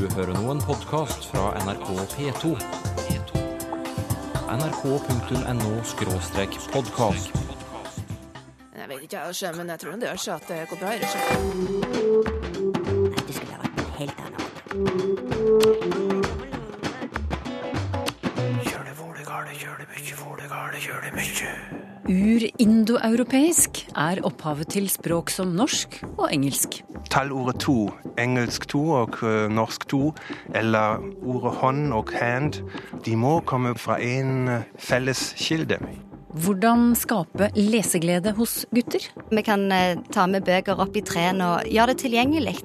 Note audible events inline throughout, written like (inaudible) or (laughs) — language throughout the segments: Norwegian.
Du hører nå en podkast fra NRK P2. nrk.no-podkast. Jeg vet ikke, jeg, men jeg tror det gjør seg at det går bra. Nei, Det skulle ha vært noe helt annet. Urindoeuropeisk er opphavet til språk som norsk og engelsk. Tallordet to, engelsk to og eh, norsk to, eller ordet hånd og hand, de må komme fra en eh, felles kilde. Hvordan skape leseglede hos gutter? Vi kan eh, ta med bøker opp i trærne og gjøre det tilgjengelig.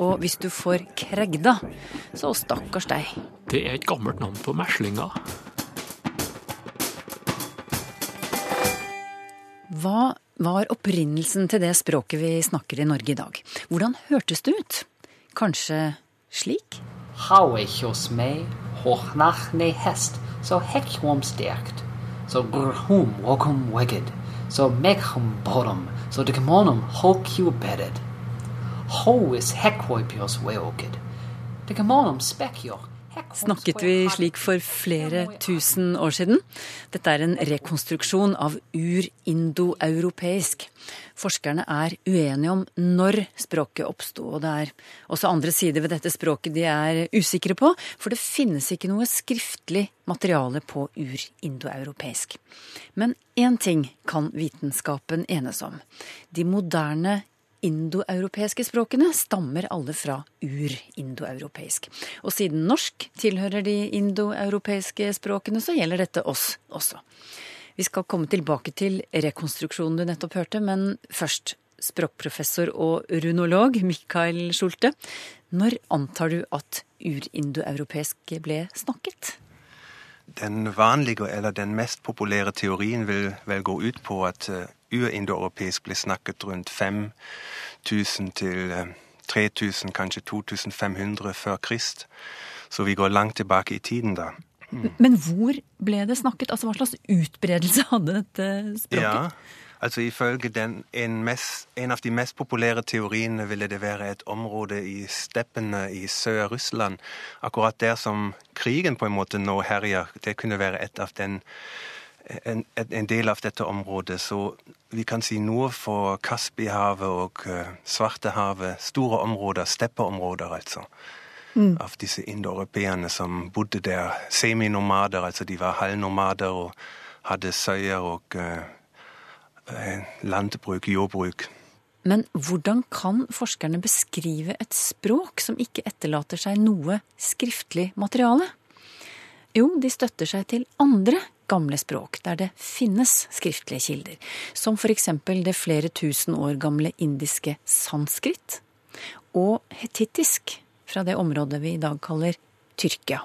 Og hvis du får kregda, så stakkars deg. Det er et gammelt navn på meslinger. Hva var opprinnelsen til det språket vi snakker i Norge i dag? Hvordan hørtes det ut? Kanskje slik? Hou ik hos mij, hoog nach ne hest, zo hek hom sterkt. Zo grhum wokum wicked, zo meg hum bottom, zo de gemonum hok you bedded. Ho is hekwoipios weokid. De gemonum spekjor. Snakket vi slik for flere tusen år siden? Dette er en rekonstruksjon av urindoeuropeisk. Forskerne er uenige om når språket oppsto, og det er også andre sider ved dette språket de er usikre på, for det finnes ikke noe skriftlig materiale på urindoeuropeisk. Men én ting kan vitenskapen enes om. De moderne indoeuropeiske språkene stammer alle fra urindoeuropeisk. Og siden norsk tilhører de indoeuropeiske språkene, så gjelder dette oss også. Vi skal komme tilbake til rekonstruksjonen du nettopp hørte, men først språkprofessor og runolog Mikael Schulte. Når antar du at urindoeuropeisk ble snakket? Den vanlige, eller den mest populære teorien vil vel gå ut på at uh, urindoeuropeisk ble snakket rundt 5000 til 3000, kanskje 2500 før Krist. Så vi går langt tilbake i tiden da. Mm. Men hvor ble det snakket? Altså Hva slags utbredelse hadde dette språket? Ja, altså Ifølge den, en, mest, en, av de mest populære teoriene ville det være et område i steppene i Sør-Russland. Akkurat der som krigen på en måte nå herjer. Det kunne være et av den en, en, del av dette området. Så vi kan si nord for Kaspihavet og uh, Svartehavet. Store områder, steppeområder, altså. Mm. Av disse indoeuropeerne som bodde der. Seminomader, altså de var halvnomader og hadde søyer og uh, landbruk, jordbruk. Men hvordan kan forskerne beskrive et språk som ikke etterlater seg noe skriftlig materiale? Jo, de støtter seg til andre gamle språk der det finnes skriftlige kilder, som eksempel det flere tusen år gamle indiske sanskrit og hetittisk fra det området vi i dag kaller Tyrkia.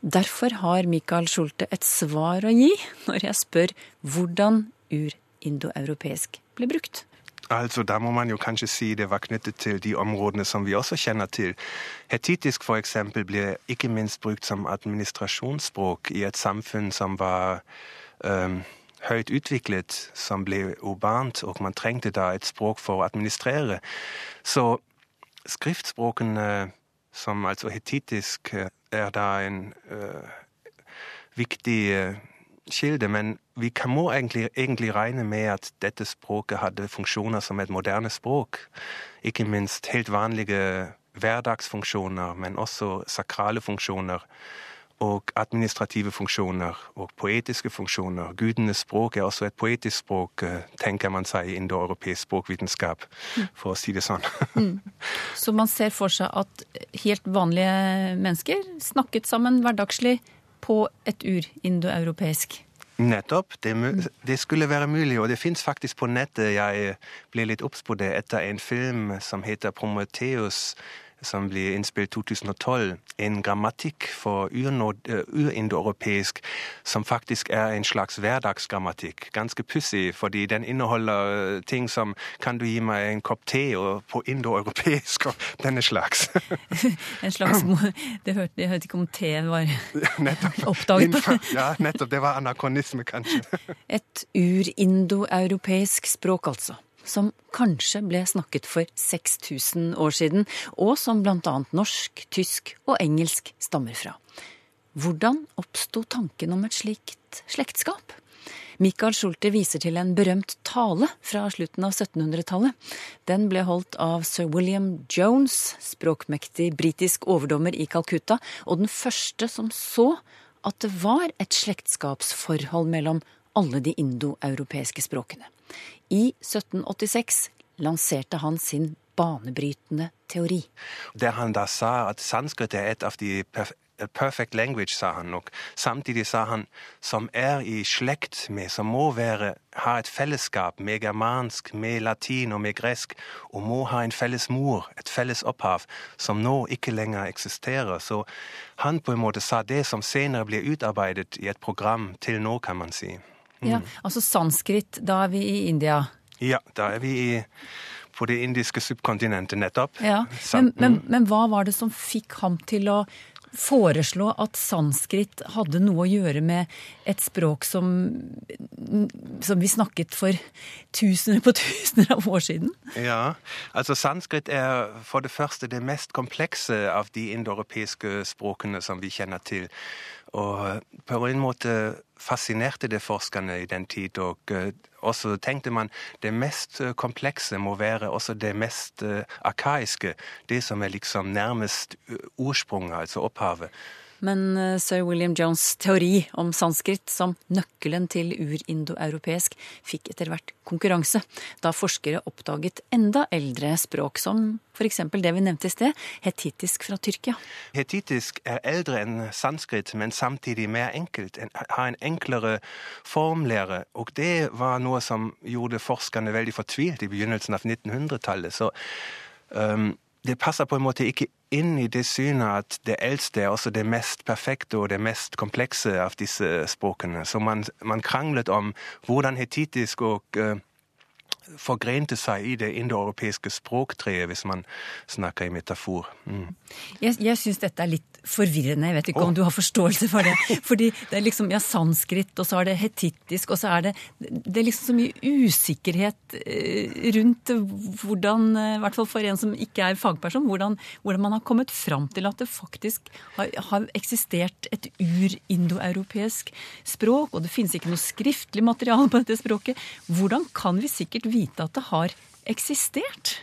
Derfor har Michael Schulte et svar å gi når jeg spør hvordan urindoeuropeisk ble brukt. Altså, Da må man jo kanskje si det var knyttet til de områdene som vi også kjenner til. Hetittisk f.eks. ble ikke minst brukt som administrasjonsspråk i et samfunn som var um, høyt utviklet, som ble urbant, og man trengte da et språk for å administrere. Så skriftspråkene, som altså hetittisk, er da en uh, viktig uh, kilde, men vi må egentlig, egentlig, regne med at dette språket hadde funksjoner som et moderne språk. Ikke minst helt vanlige hverdagsfunksjoner, men også sakrale funksjoner. Og administrative funksjoner og poetiske funksjoner. Gudenes språk er også et poetisk språk, eh, tenker man seg i indoeuropeisk språkvitenskap, for å si det sånn. (laughs) Mm. Så man ser for seg at helt vanlige mennesker snakket sammen hverdagslig på et urindoeuropeisk? Nettopp. Det, det, skulle være mulig, og det fins faktisk på nettet. Jeg ble litt obs på det etter en film som heter Prometheus som ble innspilt 2012, en grammatikk for eh, urindoeuropeisk som faktisk er en slags hverdagsgrammatikk. Ganske pussig, fordi den inneholder eh, ting som 'kan du gi meg en kopp te?' på indoeuropeisk og (laughs) denne slags. (laughs) en slags det hørte, Jeg hørte ikke om te var (laughs) oppdaget. ja, nettopp. Det var anakronisme, kanskje. Et urindoeuropeisk språk, altså som kanskje ble snakket for 6000 år siden, og som bl.a. norsk, tysk og engelsk stammer fra. Hvordan oppsto tanken om et slikt slektskap? Michael Schulte viser til en berømt tale fra slutten av 1700-tallet. Den ble holdt av sir William Jones, språkmektig britisk overdommer i Calcutta, og den første som så at det var et slektskapsforhold mellom alle de indoeuropeiske språkene. I 1786 lanserte han sin banebrytende teori. Der han da sa at sanskrit er et av de perf perfect language, sa han. nok. samtidig sa han som er i slekt med, som må være, ha et fellesskap med germansk, med latin og med gresk, og må ha en felles mor, et felles opphav, som nå ikke lenger eksisterer. Så han på en måte sa det som senere ble utarbeidet i et program til nå, kan man si. Ja, altså sanskrit, da er vi i India. Ja, da er vi i, på det indiske subkontinentet nettopp. Ja, men, men, men hva var det som fikk ham til å foreslå at sanskrit hadde noe å gjøre med et språk som, som vi snakket for tusener på tusener av år siden? Ja, altså sanskrit er for det første det mest komplekse av de indoeuropeiske språkene som vi kjenner til. Og på en måte fascinerte det forskerne i den tid, og eh, også tenkte man det mest eh, komplekse må være også det mest eh, arkaiske, det som er liksom nærmest eh, ursprunget, altså opphavet. Men eh, sir William Jones' teori om sanskrit som nøkkelen til urindoeuropeisk fikk etter hvert konkurranse, da forskere oppdaget enda eldre språk, som f.eks. det vi nevnte i sted, hetittisk fra Tyrkia. Hetittisk er eldre enn sanskrit, men samtidig mer enkelt, en, har en enklere formlære. Og det var noe som gjorde forskerne veldig fortvilt i begynnelsen av 1900-tallet. Så um, det passer på en måte ikke inn i det synet at det eldste er også det mest perfekte og det mest komplekse av disse språkene. Så man, man kranglet om hvordan hetittisk og uh, forgrente seg i det indoeuropeiske språktreet, hvis man snakker i metafor. Mm. Jeg, jeg syns dette er litt forvirrende, jeg vet ikke om du har forståelse for det. (laughs) Fordi det er liksom ja, sanskrit, og så er det hetittisk, og så er det Det er liksom så mye usikkerhet eh, rundt hvordan, eh, i hvert fall for en som ikke er fagperson, hvordan, hvordan man har kommet fram til at det faktisk har, har eksistert et urindoeuropeisk språk, og det finnes ikke noe skriftlig materiale på dette språket. Hvordan kan vi sikkert vite at det har eksistert?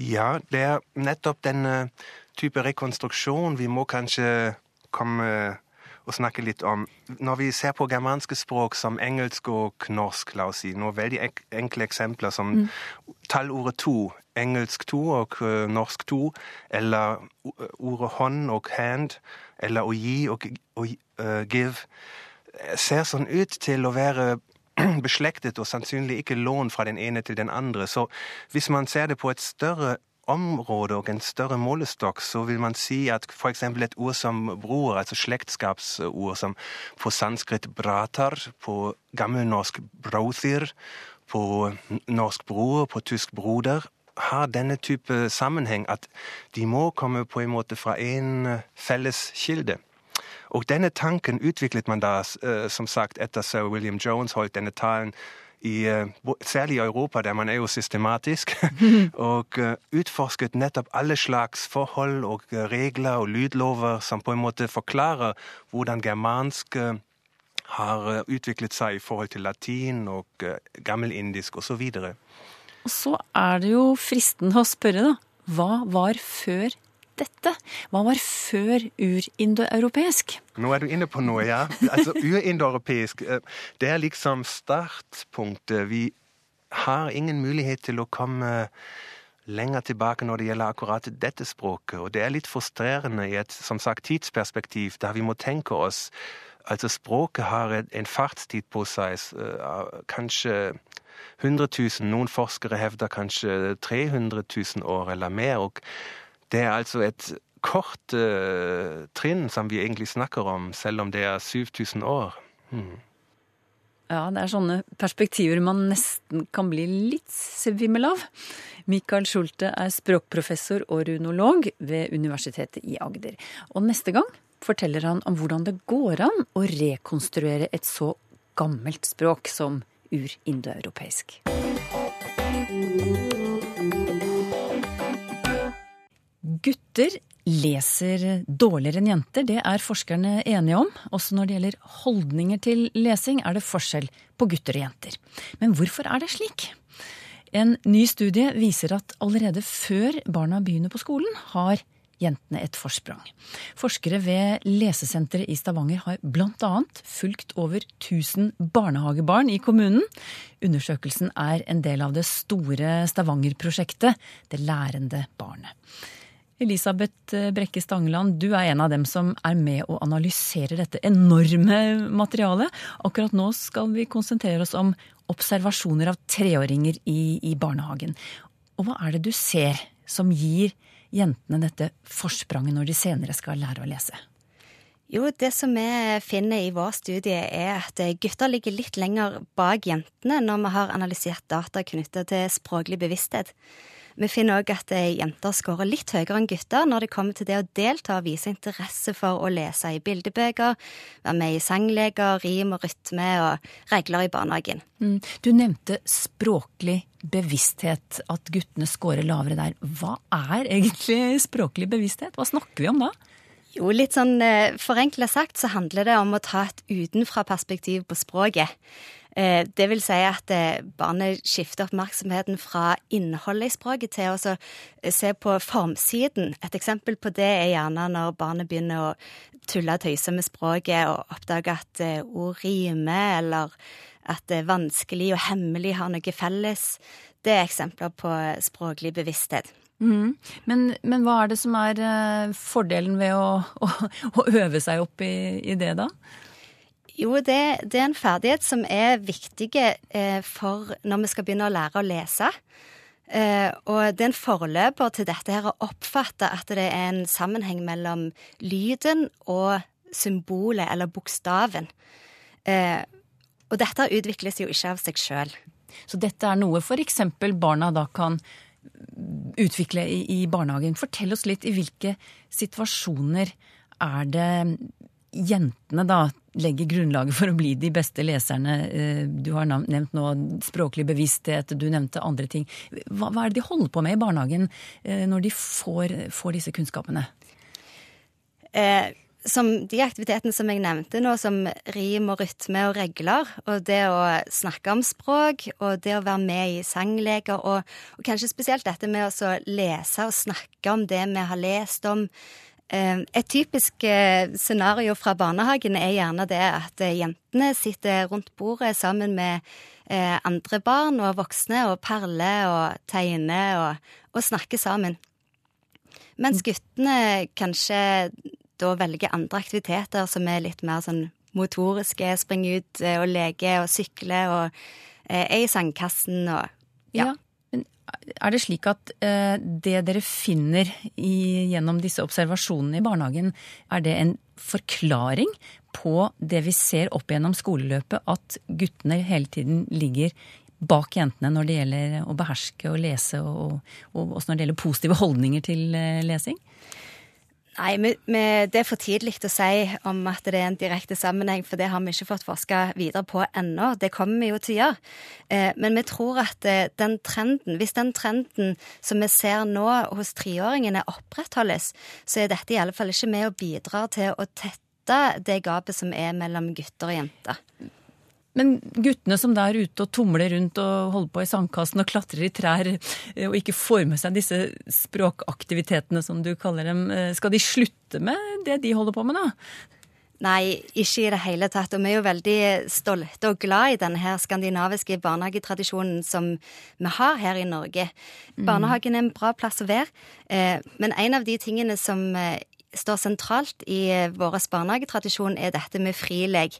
Ja, det er nettopp den eh, type rekonstruksjon vi må kanskje komme og snakke litt om. Når vi ser på germanske språk som engelsk og norsk, la oss si, noen veldig enkle eksempler som tallordet to, engelsk to og eh, norsk to, eller ordet hånd og hand, eller å gi og, og uh, give, ser sånn ut til å være (clears throat) beslektet og sannsynlig ikke lån fra den ene til den andre. Så hvis man ser det på et større område og en større målestokk, så vil man si at f.eks. et ord som bror, altså slektskapsord som på sanskrit bratar, på gammelnorsk brothir, på norsk bror, på tysk broder, har denne type sammenheng at de må komme på en måte fra en felles kilde. Og denne tanken utviklet man da, eh, som sagt, etter sir William Jones holdt denne talen, i, eh, særlig i Europa, der man er jo systematisk, (laughs) og eh, utforsket nettopp alle slags forhold og regler og lydlover som på en måte forklarer hvordan germansk har utviklet seg i forhold til latin og gammelindisk osv. Og så er det jo fristende å spørre, da. Hva var før dette? Hva var før urindoeuropeisk? Nå er du inne på noe, ja. Altså, (laughs) Urindoeuropeisk, eh, det er liksom startpunktet. Vi har ingen mulighet til å komme lenger tilbake når det gjelder akkurat dette språket. Og det er litt frustrerende i et som sagt, tidsperspektiv, der vi må tenke oss Altså, språket har en fartstid på seg, eh, kanskje 100 000, noen forskere hevder kanskje 300 000 år eller mer. og det er altså et kort uh, trinn som vi egentlig snakker om, selv om det er 7000 år. Ja, det er sånne perspektiver man nesten kan bli litt svimmel av. Mikael Schulte er språkprofessor og runolog ved Universitetet i Agder. Og neste gang forteller han om hvordan det går an å rekonstruere et så gammelt språk som urindoeuropeisk. Gutter leser dårligere enn jenter, det er forskerne enige om. Også når det gjelder holdninger til lesing, er det forskjell på gutter og jenter. Men hvorfor er det slik? En ny studie viser at allerede før barna begynner på skolen, har jentene et forsprang. Forskere ved Lesesenteret i Stavanger har bl.a. fulgt over 1000 barnehagebarn i kommunen. Undersøkelsen er en del av det store Stavanger-prosjektet Det lærende barnet. Elisabeth Brekke Stangeland, du er en av dem som er med å analysere dette enorme materialet. Akkurat nå skal vi konsentrere oss om observasjoner av treåringer i, i barnehagen. Og hva er det du ser som gir jentene dette forspranget når de senere skal lære å lese? Jo, det som vi finner i vår studie, er at gutter ligger litt lenger bak jentene når vi har analysert data knyttet til språklig bevissthet. Vi finner òg at jenter scorer litt høyere enn gutter når det kommer til det å delta og vise interesse for å lese i bildebøker, være med i sangleker, rim og rytme og regler i barnehagen. Mm. Du nevnte språklig bevissthet, at guttene scorer lavere der. Hva er egentlig språklig bevissthet? Hva snakker vi om da? Jo, litt sånn eh, forenkla sagt så handler det om å ta et utenfra-perspektiv på språket. Eh, det vil si at eh, barnet skifter oppmerksomheten fra innholdet i språket til å eh, se på formsiden. Et eksempel på det er gjerne når barnet begynner å tulle og tøyse med språket og oppdager at ord rimer, eller at det er vanskelig og hemmelig har noe felles. Det er eksempler på språklig bevissthet. Mm. Men, men, hva er det som er fordelen ved å, å, å øve seg opp i, i det, da? Jo, det, det, er en ferdighet som er viktig eh, for når vi skal begynne å lære å lese. Eh, og det er en forløper til dette her å oppfatte at det er en sammenheng mellom lyden og symbolet, eller bokstaven. Eh, og dette utvikles jo ikke av seg sjøl. Så dette er noe f.eks. barna da kan utvikle i, i barnehagen. Fortell oss litt i hvilke situasjoner er det jentene da legger grunnlaget for å bli de beste leserne. Eh, du har nevnt nå språklig bevissthet, du nevnte andre ting. Hva, hva er det de holder på med i barnehagen eh, når de får, får disse kunnskapene? Eh, som de aktivitetene som jeg nevnte nå, som rim og rytme og regler, og det å snakke om språk, og det å være med i sangleker, og, og kanskje spesielt dette med å lese og snakke om det vi har lest om, et typisk eh, scenario fra barnehagen er gjerne det at eh, jentene sitter rundt bordet sammen med andre barn og voksne og perler og tegner og, og snakker sammen. Mens mm. guttene kanskje da velger andre aktiviteter som er litt mer sånn motoriske. Springe ut og leke og sykle og er i sandkassen og ja. ja. Er det slik at eh, det dere finner i, gjennom disse observasjonene i barnehagen, er det en forklaring på det vi ser opp gjennom skoleløpet, at guttene hele tiden ligger bak jentene når det gjelder å beherske og lese, og, og også når det gjelder positive holdninger til eh, lesing? Nei, men, det er for tidlig å si om at det er en direkte sammenheng, for det har vi ikke fått forska videre på ennå. Det kommer vi jo til å gjøre. Eh, men vi tror at eh, den trenden, hvis den trenden som vi ser nå hos treåringene opprettholdes, så er dette i alle fall ikke med å bidra til å tette det gapet som er mellom gutter og jenter. Men guttene som da er ute og tumler rundt og holder på i sandkassen og klatrer i trær eh, og ikke får med seg disse språkaktivitetene som du kaller dem, eh, skal de slutte med det de holder på med da? Nei, ikke i det hele tatt. Og vi er jo veldig stolte og glad i denne skandinaviske barnehagetradisjonen som vi har her i Norge. Mm. Barnehagen er en bra plass å være, eh, men en av de tingene som står sentralt i vår barnehagetradisjon, er dette med frilek.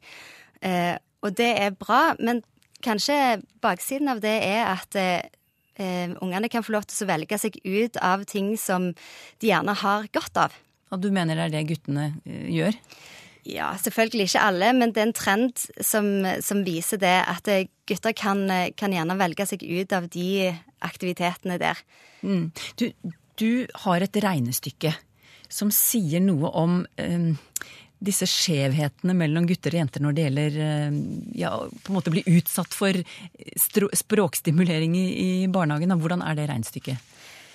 Og det er bra, men kanskje baksiden av det er at eh, ungene kan få lov til å velge seg ut av ting som de gjerne har godt av. Og du mener det er det guttene eh, gjør? Ja, selvfølgelig ikke alle, men det er en trend som, som viser det at eh, gutter kan, kan, gjerne velge seg ut av de aktivitetene der. Mm. Du, du, har et regnestykke som sier noe om um, disse skjevhetene mellom gutter og jenter når det gjelder eh, ja, på en måte bli utsatt for språkstimulering i, barnehagen? Hvordan er det regnestykket?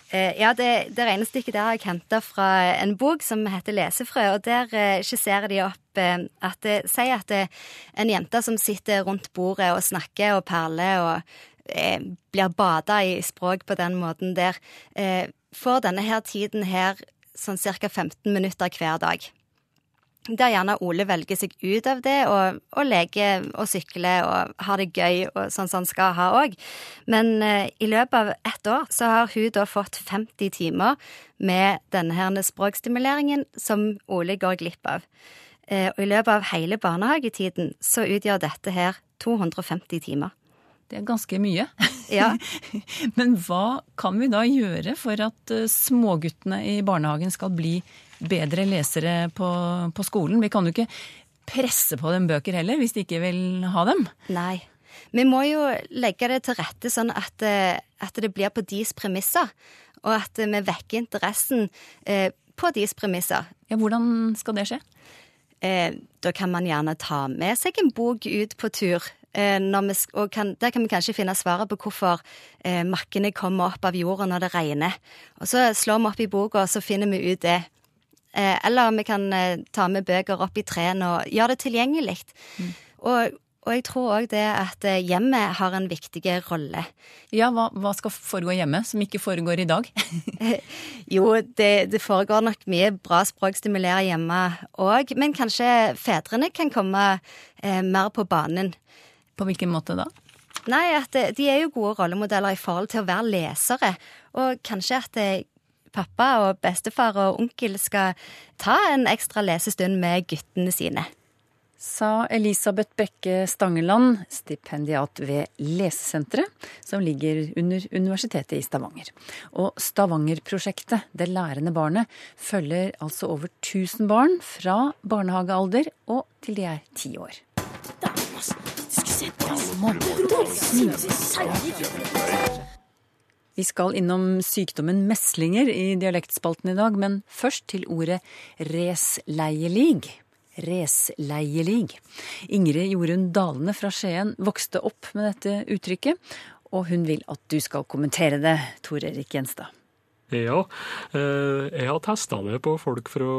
Eh, ja, det, det regnestykket der har jeg henta fra en bok som heter Lesefrø. og Der eh, skisserer de opp at det sier at det, en jente som sitter rundt bordet og snakker og perler og eh, blir bada i språk på den måten der, eh, får denne her tiden her sånn ca. 15 minutter hver dag der gjerne Ole velger seg ut av det og, og leker og sykler og har det gøy, og sånn som han skal ha òg. Men eh, i løpet av ett år så har hun da fått 50 timer med denne her språkstimuleringen som Ole går glipp av. Eh, og i løpet av hele barnehagetiden så utgjør dette her 250 timer. Det er ganske mye. Ja. (laughs) Men hva kan vi da gjøre for at eh, småguttene i barnehagen skal bli bedre lesere på, på skolen. Vi kan jo ikke presse på dem bøker heller, hvis de ikke vil ha dem. Nei. Vi må jo legge det til rette sånn at, eh, at det blir på deres premisser, og at vi vekker interessen eh, på deres premisser. Ja, Hvordan skal det skje? Eh, da kan man gjerne ta med seg en bok ut på tur. Eh, vi, og kan, der kan vi kanskje finne svaret på hvorfor eh, makkene kommer opp av jorda når det regner. Og så slår vi opp i boka, og så finner vi ut det. Eh, eller vi kan eh, ta med bøker opp i trærne og gjøre det tilgjengelig. Mm. Og, og, jeg tror òg det at eh, hjemmet har en viktig rolle. Ja, hva, hva, skal foregå hjemme som ikke foregår i dag? (laughs) jo, det, det, foregår nok mye bra språkstimulere hjemme òg, men kanskje fedrene kan komme eh, mer på banen. På hvilken måte da? Nei, at De er jo gode rollemodeller i forhold til å være lesere. Og kanskje at pappa og bestefar og onkel skal ta en ekstra lesestund med guttene sine. Sa Elisabeth Bekke Stangeland, stipendiat ved Lesesenteret, som ligger under Universitetet i Stavanger. Og Stavanger-prosjektet, Det lærende barnet, følger altså over 1000 barn fra barnehagealder og til de er ti år. Vi skal innom sykdommen meslinger i dialektspalten i dag, men først til ordet resleielig. Resleielig. Ingrid Jorunn Dalene fra Skien vokste opp med dette uttrykket, og hun vil at du skal kommentere det, Tor Erik Gjenstad. Ja, eh, jeg har testa det på folk fra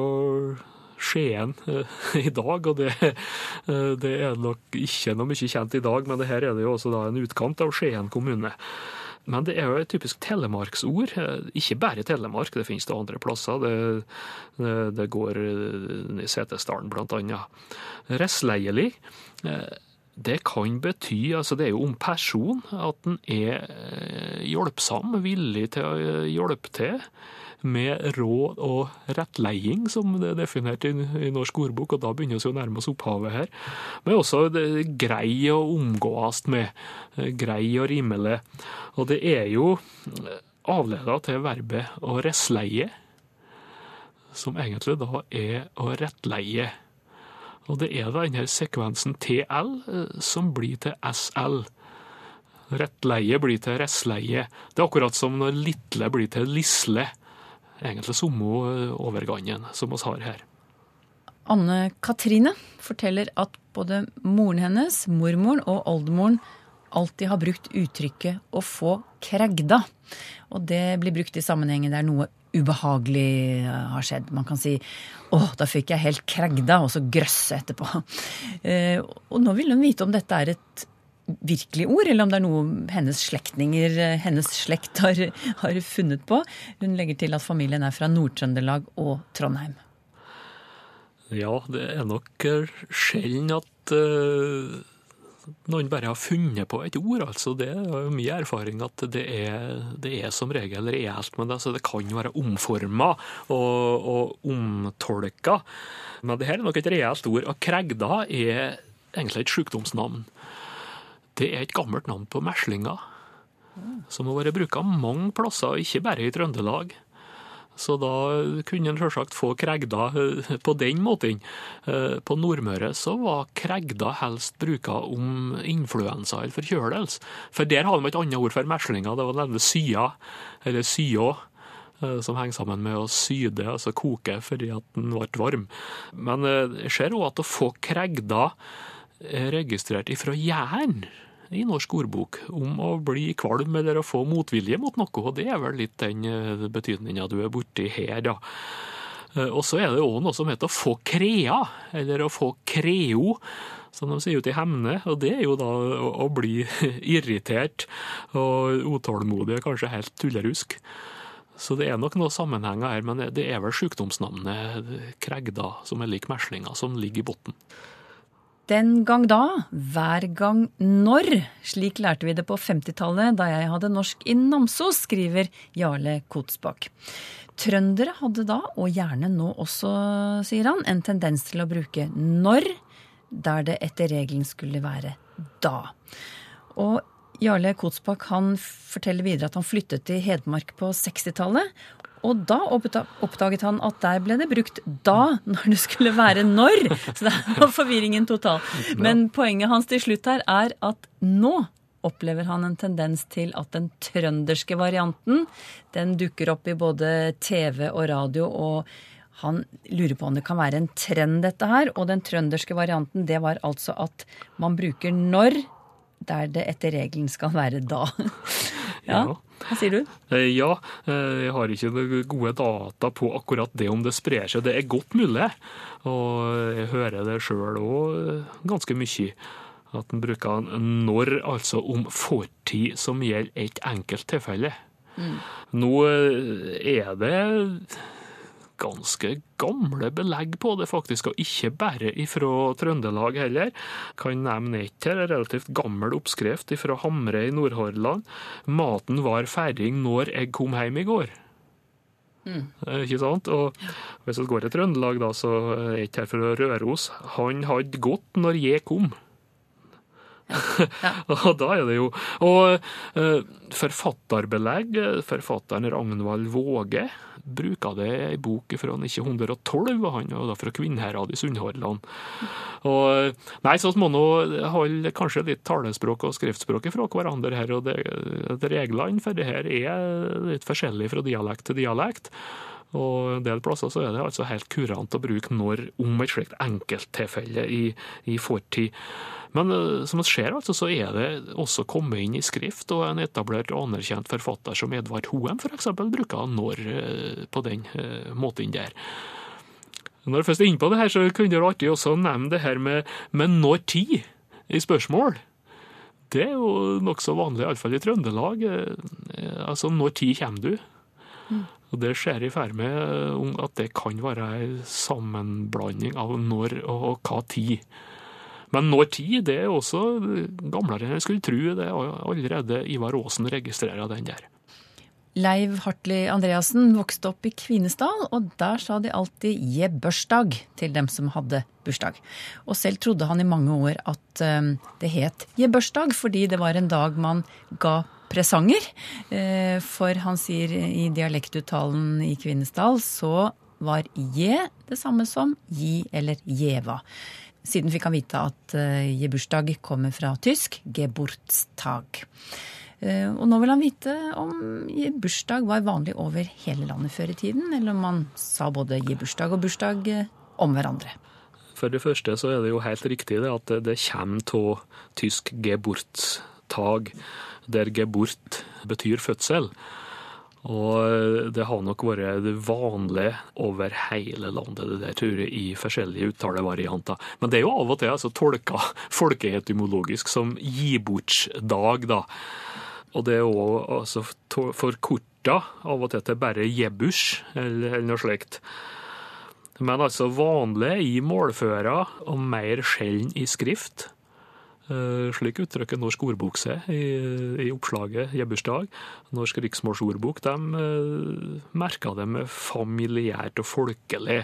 Skien eh, (laughs) i dag, og det, eh, det, er nok ikke noe mye kjent i dag, men her er det jo også en utkant av Skien kommune. Men det er jo et typisk telemarksord. Ikke bare Telemark, det finnes det andre plasser. Det, det, det går i Setesdalen annet. Restleielig. Det kan bety, altså det er jo om person, at en er hjelpsom, villig til å hjelpe til med råd og rettleiing, som det er definert i, i norsk ordbok, og da begynner vi å nærme oss opphavet her. Men også grei å omgås med, grei og rimelig. Og det er jo avleda til verbet å resleie, som egentlig da er å rettleie. Og det er da denne sekvensen TL eh, som blir til SL. Rettleie blir til restleie. Det er akkurat som når litle blir til lisle egentlig samme eh, overgangen som vi har her. Anne Katrine forteller at både moren hennes, mormoren og oldemoren alltid har brukt uttrykket 'å få kregda'. Og det blir brukt i sammenhengen der noe ubehagelig eh, har skjedd. Man kan si 'å, da fikk jeg helt kregda', og så grøsse etterpå. Eh, og nå vil hun vite om dette er et virkelig ord, eller om det er noe hennes slektninger, hennes slekt, har, har funnet på. Hun legger til at familien er fra Nord-Trøndelag og Trondheim. Ja, det er nok sjelden at uh, noen bare har funnet på et ord. altså Det er jo min erfaring at det er, det er som regel reelt. med det, så det kan være omforma og, og omtolka. Men det her er nok et reelt ord. Og kregda er egentlig et sykdomsnavn. Det er et gammelt navn på meslinger, som har vært bruka mange plasser, ikke bare i Trøndelag. Så da kunne en selvsagt få kregda eh, på den måten. Eh, på Nordmøre så var kregda helst bruka om influensa eller forkjølelse. For der hadde de et annet ord for meslinger, det var nemlig sya, eller syå. eh, som henger sammen med å syde, altså koke fordi at den ble varm. Men jeg ser òg at å få kregda er registrert ifra Jæren i norsk ordbok om å bli kvalm eller å få motvilje mot noe, og det er vel litt den eh, betydninga du er borti her, da. Eh, Og så er det òg noe som heter å få krea, eller å få kreo, som de sier ute i Hemne. Og det er jo da å, bli (laughs) irritert og utålmodig, kanskje helt tullerusk. Så det er nok noen sammenhenger her, men det er vel sykdomsnavnet kregda, som er lik meslinga, som ligger i bunnen. Den gang da, hver gang når. Slik lærte vi det på 50-tallet da jeg hadde norsk i Namsos, skriver Jarle Kotsbakk. Trøndere hadde da, og gjerne nå også, sier han, en tendens til å bruke når der det etter regelen skulle være da. Og Jarle Kotsbakk forteller videre at han flyttet til Hedmark på 60-tallet. Og da oppdaget han at der ble det brukt da når det skulle være når. Så der var forvirringen total. Men poenget hans til slutt her er at nå opplever han en tendens til at den trønderske varianten den dukker opp i både TV og radio. og han lurer på om det kan være en trend, dette her. Og den trønderske varianten, det var altså at man bruker når der det etter regelen skal være da. Ja, hva sier du? Eh, Ja, eh, jeg har ikke gode data på akkurat det om det sprer seg. Det er godt mulig, og jeg hører det sjøl òg ganske mye. At en bruker når, altså om fortid som gjelder et enkelt tilfelle. Nå eh, er det ganske gamle belegg på det, faktisk, og ikke bare ifra Trøndelag heller. Kan nevne ett her, en relativt gammel oppskrift fra Hamre i Nordhordland. Maten var ferdig når jeg kom hjem i går. Mm. Ikke sant? Og hvis vi går til Trøndelag, da, så er ikke her for å Røros. Han hadde gått når jeg kom. (laughs) og da er det jo Og uh, forfatterbelegg, eh, forfatteren Ragnvald Våge bruker det i bok fra 1912, og han og da fra Kvinnherad i Sunnhordland. Nei, så må nå holde kanskje litt talespråk og skriftspråk fra hverandre her, og det, det reglene for det her er litt forskjellig fra dialekt til dialekt. Og en del plasser så er det altså helt kurant å bruke når om et slikt enkelttilfelle i, i fortid. Men eh, som det ser, altså, så er det også kommet inn i skrift, og en etablert og anerkjent forfatter som Edvard Hoem f.eks. bruker når eh, på den eh, måten der. Når jeg først er inne på det her, så kunne det artig også nevne det her med, med når tid i spørsmål. Det er jo nokså vanlig, iallfall i Trøndelag. Altså, når tid kommer du? Og Det ser jeg for meg eh, at det kan være en sammenblanding av når og hva tid. Men når tid det er også gamlere enn jeg skulle tro. Det er allerede Ivar Aasen registrerer den der. Leiv Hartli Andreassen vokste opp i Kvinesdal, og der sa de alltid 'je børsdag' til dem som hadde bursdag. Og selv trodde han i mange år at eh, det het 'je børsdag' fordi det var en dag man ga presanger. Eh, For han sier i dialektuttalen i Kvinesdal så var 'je' det samme som 'gi' eller 'gjeva'. Siden fikk han vite at gebursdag kommer fra tysk 'geburtstag'. Eh, Og nå vil han vite om bursdag var vanlig over hele landet før i tiden, eller om man sa både gi bursdag og bursdag eh, om hverandre. For det første så er det jo helt riktig det at det kommer av tysk geburtstag, der geburt betyr fødsel. Og det har nok vært det vanlige over hele landet, det der tror jeg, i forskjellige uttalevarianter. Men det er jo av og til altså tolka folkeetymologisk som gibortsdag, da. Og det er òg altså, forkorta av og til til bare jebush, eller, eller noe slikt. Men altså vanlig i målføra og mer sjelden i skrift. Eh, Slik uttrykker Norsk ordbok seg i, i oppslaget Jebbursdag. Norsk riksmålsordbok de merker det med familiært og folkelig.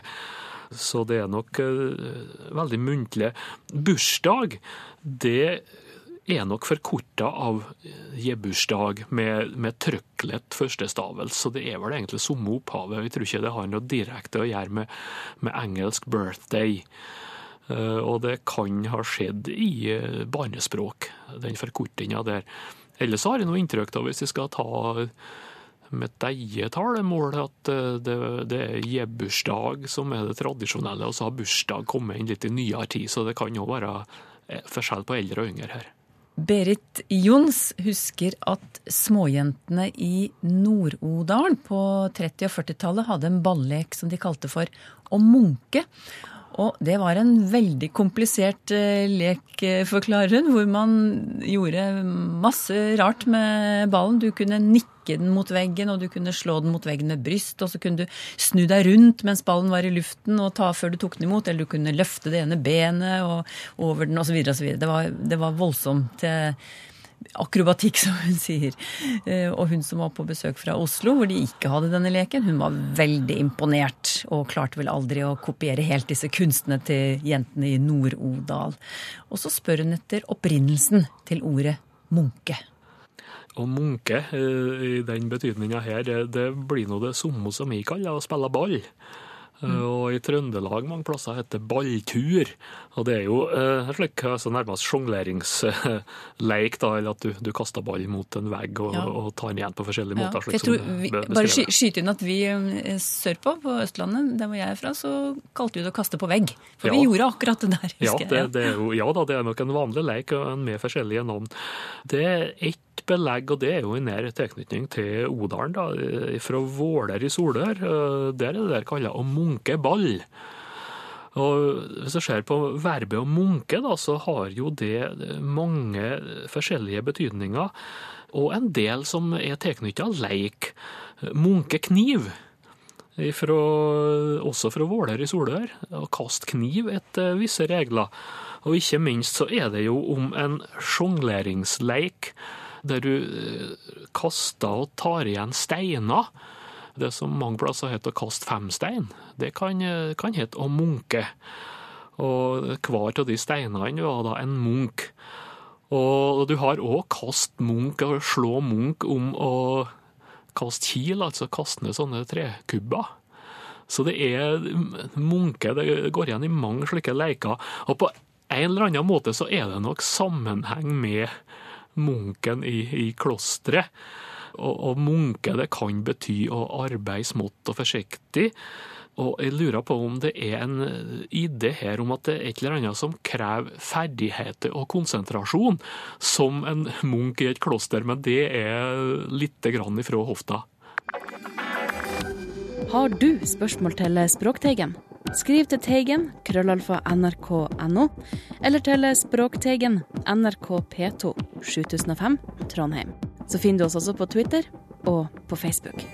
Så det er nok eh, veldig muntlig. Bursdag, det er nok forkorta av jebbursdag med, med trykklett førstestavelse, så det er vel egentlig samme opphavet. Jeg tror ikke det har noe direkte å gjøre med, med engelsk birthday. Eh, Og det kan ha skjedd i eh, barnespråk, den forkortinga der. Ellers har jeg noe inntrykk av, hvis jeg skal ta med et eget talemål. At eh, det, det er gebursdag som er det tradisjonelle, og så har bursdag kommet inn litt i nyere tid. Så det kan jo være forskjell på eldre og yngre her. Berit Jons husker at småjentene i Nord-Odalen på 30- og 40-tallet hadde en ballek som de kalte for å munke. Og det var en veldig komplisert eh, lek, forklarer hun, hvor man gjorde masse rart med ballen. Du kunne nikke den mot veggen, og du kunne slå den mot veggen med bryst, og så kunne du snu deg rundt mens ballen var i luften og ta før du tok den imot, eller du kunne løfte det ene benet og over den osv. osv. Det, var, det var voldsomt. Eh, akrobatikk, (laughs) som hun sier. Eh, og hun som var på besøk fra Oslo, hvor de ikke hadde denne leken, hun var veldig imponert. Og klarte vel aldri å kopiere helt disse kunstene til jentene i Nord-Odal. Og så spør hun etter opprinnelsen til ordet munke. Å munke eh, i den betydninga her, det blir nå det samme som vi kaller å spille ball. Mm. Og i Trøndelag mange plasser heter det balltur. Og det er jo eh, slik altså nærmest sjongleringsleik, da, eller at du, du, kaster ball mot en vegg og, ja. og tar den igjen på forskjellige ja. måter. Slik tror, vi, bare sky, skyte inn at vi eh, sørpå, på Østlandet, der hvor jeg er fra, så kalte vi det å kaste på vegg. For ja. vi gjorde akkurat det der, husker jeg. Det, det jo, ja da, det er nok en vanlig leik med forskjellige navn. Det er ett belegg, og det er jo i nær tilknytning til Odalen, da, fra Våler i Solør. Eh, der er det der kalla å munke ball. Og Hvis jeg ser på verbet å munke, da, så har jo det mange forskjellige betydninger. Og en del som er tilknytta leik. Munkekniv. ifra, også fra Våler i Solør. Å kaste kniv etter visse regler. Og ikke minst så er det jo om en sjongleringsleik der du eh, kaster og tar igjen steiner. Det som mange plasser heter å kaste femstein, det kan, kan hete å munke. Og hver av de steinene var da en munk. Og du har òg kast munk og slå munk om å kaste kil, altså kaste ned sånne trekubber. Så det er munke, det går igjen i mange slike leker. Og på en eller annen måte så er det nok sammenheng med munken i, i klosteret. Og, og munke det kan bety å arbeide smått og forsiktig. Og jeg lurer på om det er en idé her om at det er et eller annet som krever ferdigheter og konsentrasjon, som en munk i et kloster, men det er lite grann ifra hofta. Har du spørsmål til Språkteigen? Skriv til Teigen, krøllalfa nrk.no, eller til Språkteigen, NRK P2, 7005, Trondheim. Så finner du oss også på Twitter og på Facebook.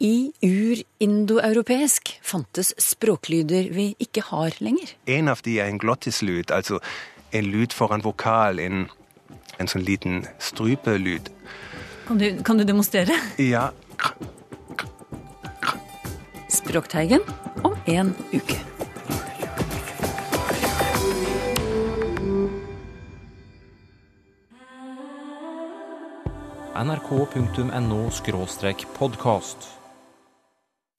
I urindoeuropeisk fantes språklyder vi ikke har lenger. En av de er en glottislyd, altså en lyd foran vokal, en, en sånn liten strupelyd. Kan du, kan du demonstrere? Ja. Språkteigen om en uke. nrk.no podkast.